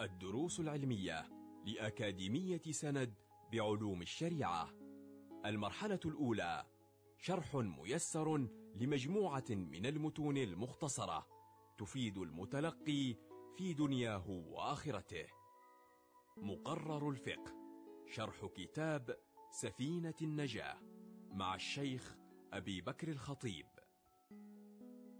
الدروس العلمية لأكاديمية سند بعلوم الشريعة. المرحلة الأولى شرح ميسر لمجموعة من المتون المختصرة تفيد المتلقي في دنياه وآخرته. مقرر الفقه شرح كتاب سفينة النجاة مع الشيخ أبي بكر الخطيب.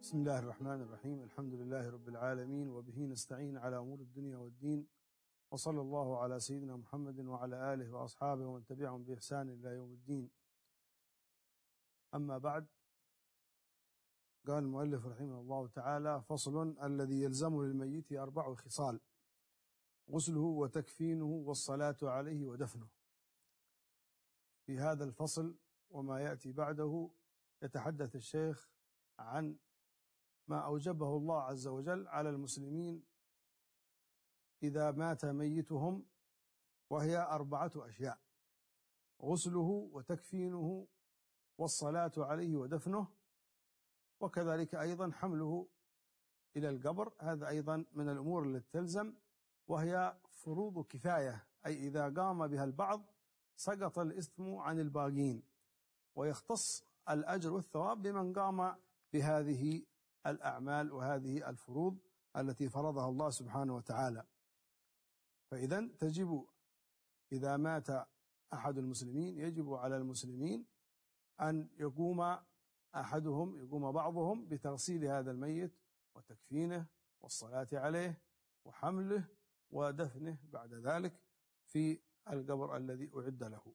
بسم الله الرحمن الرحيم الحمد لله رب العالمين وبه نستعين على أمور الدنيا والدين وصلى الله على سيدنا محمد وعلى آله وأصحابه ومن تبعهم بإحسان إلى يوم الدين أما بعد قال المؤلف رحمه الله تعالى فصل الذي يلزم للميت أربع خصال غسله وتكفينه والصلاة عليه ودفنه في هذا الفصل وما يأتي بعده يتحدث الشيخ عن ما أوجبه الله عز وجل على المسلمين إذا مات ميتهم وهي أربعة أشياء غسله وتكفينه والصلاة عليه ودفنه وكذلك أيضا حمله إلى القبر. هذا أيضا من الأمور التي تلزم وهي فروض كفاية أي إذا قام بها البعض سقط الإثم عن الباقين ويختص الأجر والثواب بمن قام بهذه الأعمال وهذه الفروض التي فرضها الله سبحانه وتعالى. فإذا تجب إذا مات أحد المسلمين يجب على المسلمين أن يقوم أحدهم يقوم بعضهم بتغسيل هذا الميت وتكفينه والصلاة عليه وحمله ودفنه بعد ذلك في القبر الذي أعد له.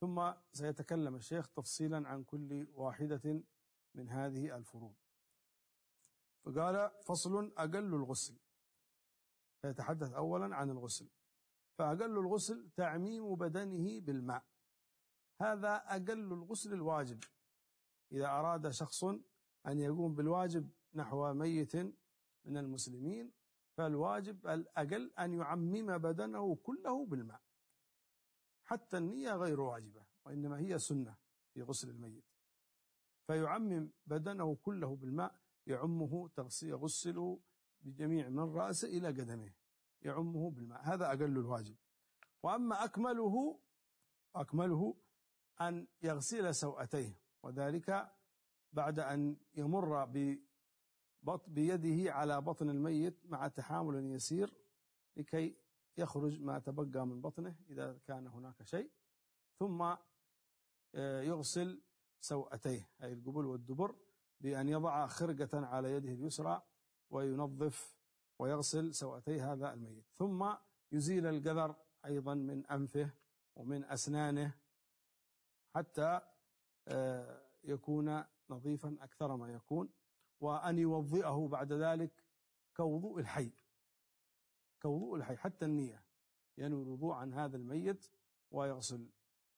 ثم سيتكلم الشيخ تفصيلا عن كل واحدة من هذه الفروض. فقال فصل أقل الغسل. فيتحدث أولا عن الغسل. فأقل الغسل تعميم بدنه بالماء. هذا أقل الغسل الواجب. إذا أراد شخص أن يقوم بالواجب نحو ميت من المسلمين فالواجب الأقل أن يعمم بدنه كله بالماء. حتى النية غير واجبة وإنما هي سنة في غسل الميت. فيعمم بدنه كله بالماء يعمه يغسله بجميع من رأسه إلى قدمه يعمه بالماء. هذا أقل الواجب. وأما أكمله أكمله أن يغسل سوأتيه وذلك بعد أن يمر بيده على بطن الميت مع تحامل يسير لكي يخرج ما تبقى من بطنه إذا كان هناك شيء. ثم يغسل سوأتيه أي القبول والدبر بأن يضع خرقة على يده اليسرى وينظف ويغسل سوأتي هذا الميت. ثم يزيل القذر أيضا من أنفه ومن أسنانه حتى يكون نظيفا أكثر ما يكون وأن يوضئه بعد ذلك كوضوء الحي. كوضوء الحي حتى النية. ينوي الوضوء عن هذا الميت ويغسل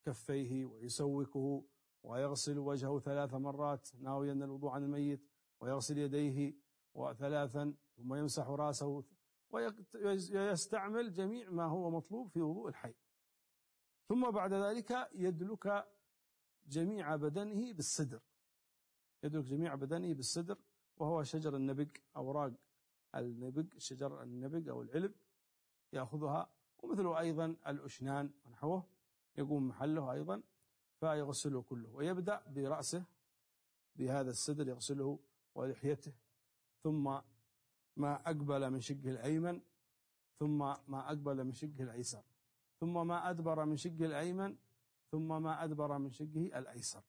كفيه ويسوكه ويغسل وجهه ثلاث مرات ناويا الوضوء عن الميت ويغسل يديه وثلاثا ثم يمسح رأسه ويستعمل جميع ما هو مطلوب في وضوء الحي. ثم بعد ذلك يدلك جميع بدنه بالسدر يدلك جميع بدنه بالسدر وهو شجر النبق أوراق النبق شجر النبق أو العلب يأخذها ومثله أيضا الأشنان ونحوه يقوم محله أيضا. فيغسله كله ويبدأ برأسه بهذا السدر يغسله ولحيته ثم ما أقبل من شقه الأيمن ثم ما أقبل من شقه الأيسر ثم ما أدبر من شقه الأيمن ثم ما أدبر من شقه الأيسر.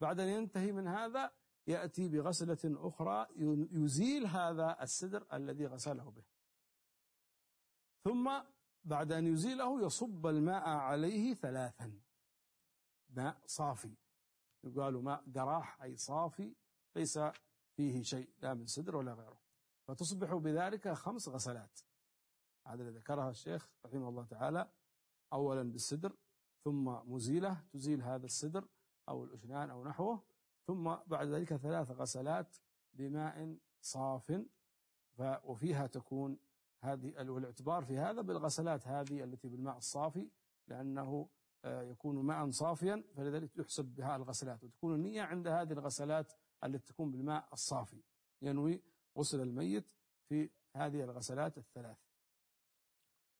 بعد أن ينتهي من هذا يأتي بغسلة أخرى يزيل هذا السدر الذي غسله به. ثم بعد أن يزيله يصب الماء عليه ثلاثا. ماء صافي. يقال ماء قراح أي صافي ليس فيه شيء لا من سدر ولا غيره. فتصبح بذلك خمس غسلات. هذا الذي ذكرها الشيخ رحمه الله تعالى. أولا بالسدر ثم مزيلة تزيل هذا السدر أو الأشنان أو نحوه ثم بعد ذلك ثلاث غسلات بماء صاف. وفيها تكون هذه والاعتبار في هذا بالغسلات هذه التي بالماء الصافي لأنه يكون ماء صافيا فلذلك يحسب بها الغسلات وتكون النية عند هذه الغسلات التي تكون بالماء الصافي. ينوي غسل الميت في هذه الغسلات الثلاث.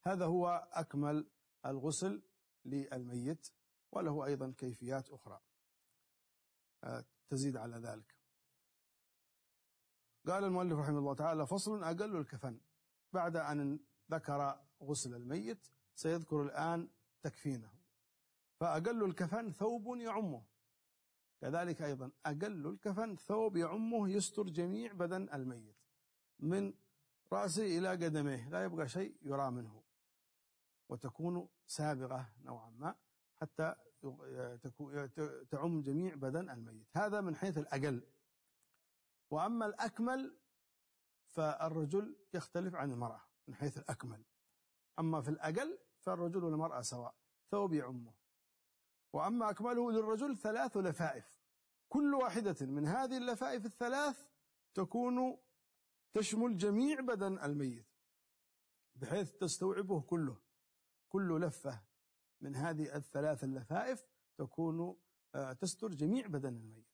هذا هو أكمل الغسل للميت وله أيضا كيفيات أخرى. آه، تزيد على ذلك. قال المؤلف رحمه الله تعالى فصل أقل الكفن. بعد أن ذكر غسل الميت سيذكر الآن تكفينه. فأقل الكفن ثوب يعمه. كذلك أيضا أقل الكفن ثوب يعمه يستر جميع بدن الميت من رأسه إلى قدميه لا يبقى شيء يرى منه. وتكون سابغة نوعا ما حتى تعم جميع بدن الميت. هذا من حيث الأقل. وأما الأكمل فالرجل يختلف عن المرأة من حيث الأكمل. أما في الأقل فالرجل والمرأة سواء ثوب يعمه. وأما أكمله للرجل ثلاث لفائف. كل واحدة من هذه اللفائف الثلاث تكون تشمل جميع بدن الميت بحيث تستوعبه كله. كل لفة من هذه الثلاث اللفائف تكون آه، تستر جميع بدن الميت.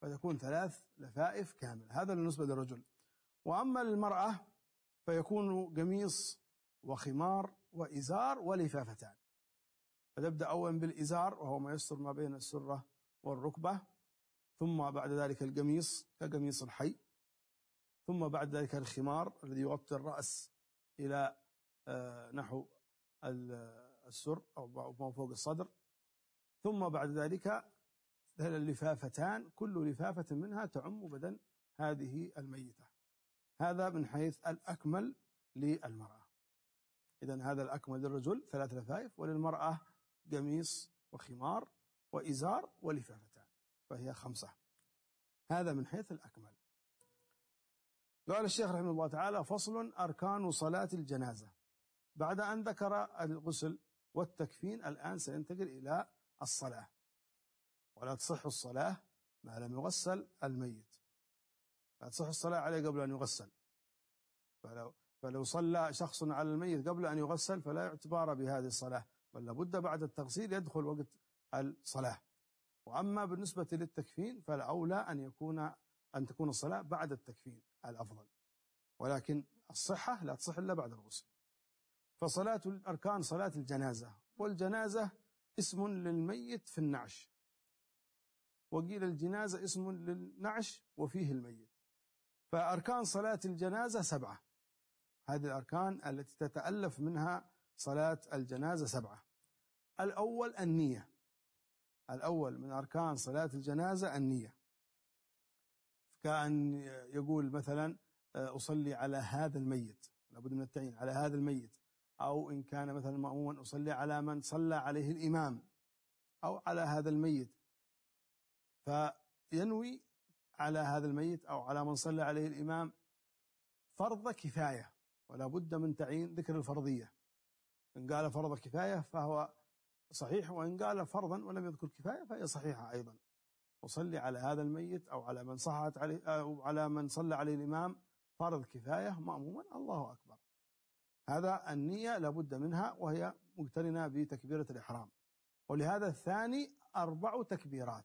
فتكون ثلاث لفائف كاملة. هذا بالنسبة للرجل. وأما للمرأة فيكون قميص وخمار وإزار ولفافتان. فنبدأ أولا بالإزار وهو ما يستر ما بين السرة والركبة ثم بعد ذلك القميص كقميص الحي ثم بعد ذلك الخمار الذي يغطي الرأس إلى آه، نحو السر أو ما فوق الصدر. ثم بعد ذلك اللفافتان كل لفافة منها تعم بدن هذه الميتة. هذا من حيث الأكمل للمرأة. إذا هذا الأكمل للرجل ثلاث لفائف وللمرأة قميص وخمار وإزار ولفافتان فهي خمسة. هذا من حيث الأكمل. قال الشيخ رحمه الله تعالى فصل أركان صلاة الجنازة. بعد أن ذكر الغسل والتكفين الآن سينتقل إلى الصلاة. ولا تصح الصلاة ما لم يغسل الميت. لا تصح الصلاة عليه قبل أن يغسل. فلو فلو صلى شخص على الميت قبل أن يغسل فلا يعتبر بهذه الصلاة. بل لابد بعد التغسيل يدخل وقت الصلاة. وأما بالنسبة للتكفين فالأولى أن يكون أن تكون الصلاة بعد التكفين الأفضل. ولكن الصحة لا تصح إلا بعد الغسل. فصلاة الأركان صلاة الجنازة. والجنازة اسم للميت في النعش. وقيل الجنازة اسم للنعش وفيه الميت. فأركان صلاة الجنازة سبعة. هذه الأركان التي تتألف منها صلاة الجنازة سبعة. الأول النية. الأول من أركان صلاة الجنازة النية. كأن يقول مثلا أصلي على هذا الميت. لابد من التعيين على هذا الميت. أو إن كان مثلا مأموما أصلي على من صلى عليه الإمام. أو على هذا الميت. فينوي على هذا الميت أو على من صلى عليه الإمام فرض كفاية. ولا بد من تعيين ذكر الفرضية. إن قال فرض كفاية فهو صحيح وإن قال فرضا ولم يذكر كفاية فهي صحيحة أيضا. وصلي على هذا الميت أو على من صحت عليه أو على من صلى عليه الإمام فرض كفاية مأموما الله أكبر. هذا النية لابد منها وهي مقترنة بتكبيرة الإحرام. ولهذا الثاني أربع تكبيرات.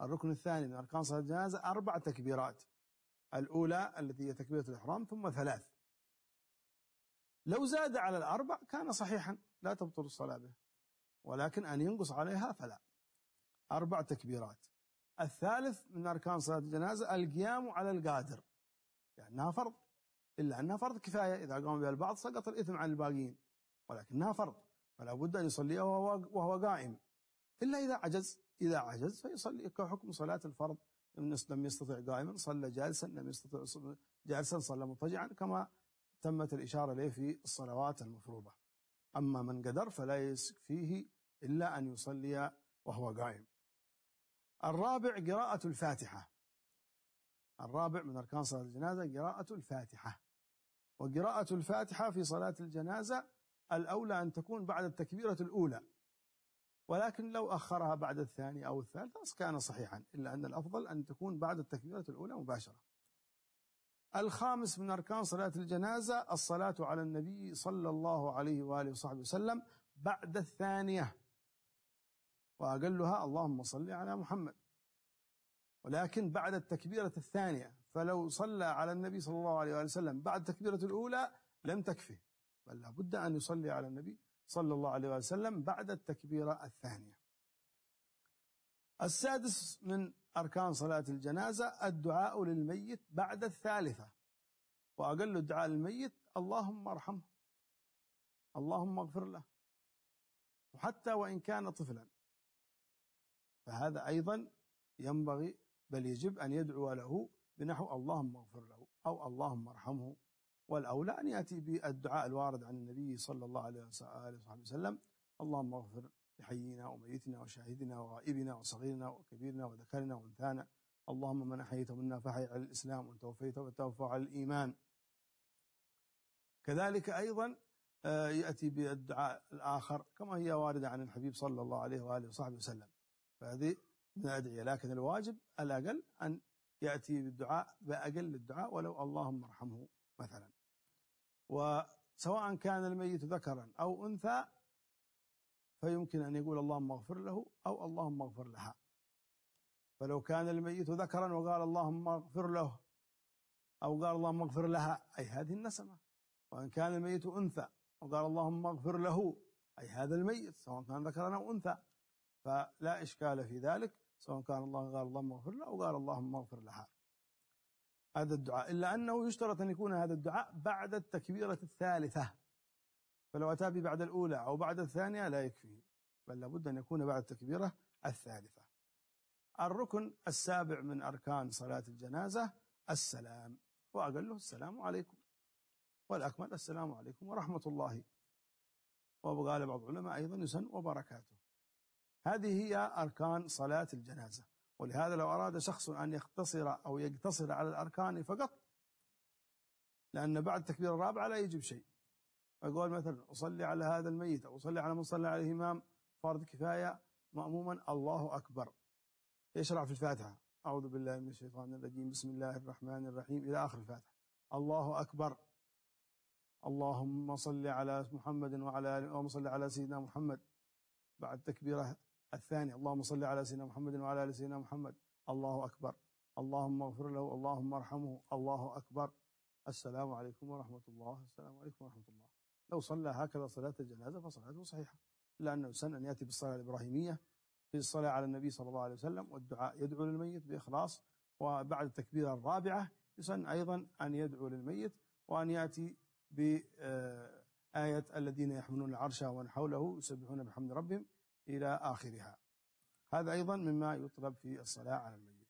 الركن الثاني من أركان صلاة الجنازة أربع تكبيرات. الأولى التي هي تكبيرة الإحرام ثم ثلاث. لو زاد على الأربع كان صحيحا لا تبطل الصلاة به ولكن أن ينقص عليها فلا. أربع تكبيرات. الثالث من أركان صلاة الجنازة القيام على القادر لأنها فرض. إلا أنها فرض كفاية إذا قام بها البعض سقط الإثم عن الباقيين ولكنها فرض فلا بد أن يصليها وهو, وهو قائم. إلا إذا عجز إذا عجز فيصلي كحكم صلاة الفرض. لم يستطع قائما صلى جالسا لم يستطع جالسا صلى مضطجعا كما تمت الإشارة له في الصلوات المفروضة. أما من قدر فلا يكفيه إلا أن يصلي وهو قائم. الرابع قراءة الفاتحة. الرابع من أركان صلاة الجنازة قراءة الفاتحة. وقراءة الفاتحة في صلاة الجنازة الأولى أن تكون بعد التكبيرة الأولى. ولكن لو أخرها بعد الثاني أو الثالث كان صحيحا إلا أن الأفضل أن تكون بعد التكبيرة الأولى مباشرة. الخامس من أركان صلاة الجنازة الصلاة على النبي صلى الله عليه وآله وصحبه وسلم بعد الثانية. وأقلها اللهم صل على محمد. ولكن بعد التكبيرة الثانية فلو صلى على النبي صلى الله عليه وسلم بعد تكبيرة الأولى لم تكفه بل لابد أن يصلي على النبي صلى الله عليه وسلم بعد التكبيرة الثانية. السادس من أركان صلاة الجنازة الدعاء للميت بعد الثالثة. وأقل الدعاء للميت اللهم ارحمه. اللهم اغفر له. وحتى وإن كان طفلا. فهذا أيضا ينبغي بل يجب أن يدعو له بنحو اللهم اغفر له أو اللهم ارحمه. والأولى أن يأتي بالدعاء الوارد عن النبي صلى الله عليه وآله وسلم اللهم اغفر لحينا وميتنا وشاهدنا وغائبنا وصغيرنا وكبيرنا وذكرنا وانثانا. اللهم من أحييت منا فحي على الإسلام ومن توفيت فتوفى على الإيمان. كذلك أيضا آه، يأتي بالدعاء الآخر كما هي واردة عن الحبيب صلى الله عليه وآله وصحبه وسلم. فهذه من الأدعية لكن الواجب الأقل أن يأتي بالدعاء بأقل الدعاء ولو اللهم ارحمه مثلا. وسواء كان الميت ذكرا أو أنثى فيمكن أن يقول اللهم اغفر له أو اللهم اغفر لها. فلو كان الميت ذكرا وقال اللهم اغفر له أو قال اللهم اغفر لها أي هذه النسمة. وإن كان الميت أنثى وقال اللهم اغفر له أي هذا الميت سواء كان ذكرا أو أنثى. فلا إشكال في ذلك سواء كان الله قال اللهم اغفر له أو قال اللهم اغفر لها. هذا الدعاء. إلا أنه يشترط أن يكون هذا الدعاء بعد التكبيرة الثالثة. فلو أتى بعد الأولى أو بعد الثانية لا يكفي بل لابد أن يكون بعد التكبيرة الثالثة. الركن السابع من أركان صلاة الجنازة السلام وأقله السلام عليكم. والأكمل السلام عليكم ورحمة الله. وقال بعض العلماء أيضا يسن وبركاته. هذه هي أركان صلاة الجنازة. ولهذا لو أراد شخص أن يختصر أو يقتصر على الأركان فقط لأن بعد التكبير الرابعة لا يجب شيء. أقول مثلا أصلي على هذا الميت أو أصلي على من صلى عليه إمام فرض كفاية مأموما الله أكبر. يشرع في الفاتحة. أعوذ بالله من الشيطان الرجيم. بسم الله الرحمن الرحيم. إلى آخر الفاتحة. الله أكبر. اللهم صل على محمد وعلى اللهم صل على سيدنا محمد. بعد التكبيرة الثانية. اللهم صل على سيدنا محمد وعلى آل سيدنا محمد. الله أكبر. اللهم اغفر له. اللهم ارحمه. الله أكبر. السلام عليكم ورحمة الله. السلام عليكم ورحمة الله. لو صلى هكذا صلاة الجنازة فصلاته صحيحة. إلا أنه سن أن يأتي بالصلاة الإبراهيمية في الصلاة على النبي صلل الله عليه وسلم والدعاء يدعو للميت بإخلاص وبعد التكبيرة الرابعة يسن أيضا أن يدعو للميت وأن يأتي بآية الذين يحملون العرش ومن حوله يسبحون بحمد ربهم إلى آخرها. هذا أيضا مما يطلب في الصلاة على الميت.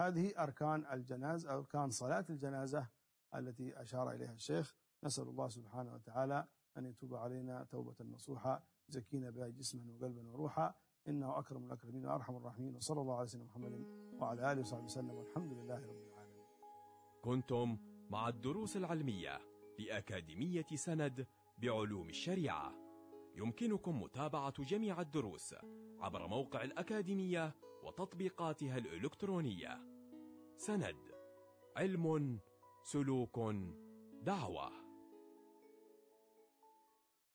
هذه أركان الجنازة أركان صلاة الجنازة التي أشار إليها الشيخ نسأل الله سبحانه وتعالى أن يتوب علينا توبة نصوحة يزكينا بها جسما وقلبا وروحا إنه أكرم الأكرمين وأرحم الراحمين وصلى الله على سيدنا محمد وعلى آله وصحبه وسلم والحمد لله رب العالمين. كنتم مع الدروس العلمية لأكاديمية سند بعلوم الشريعة. يمكنكم متابعة جميع الدروس عبر موقع الأكاديمية وتطبيقاتها الإلكترونية. سند علم سلوك دعوة.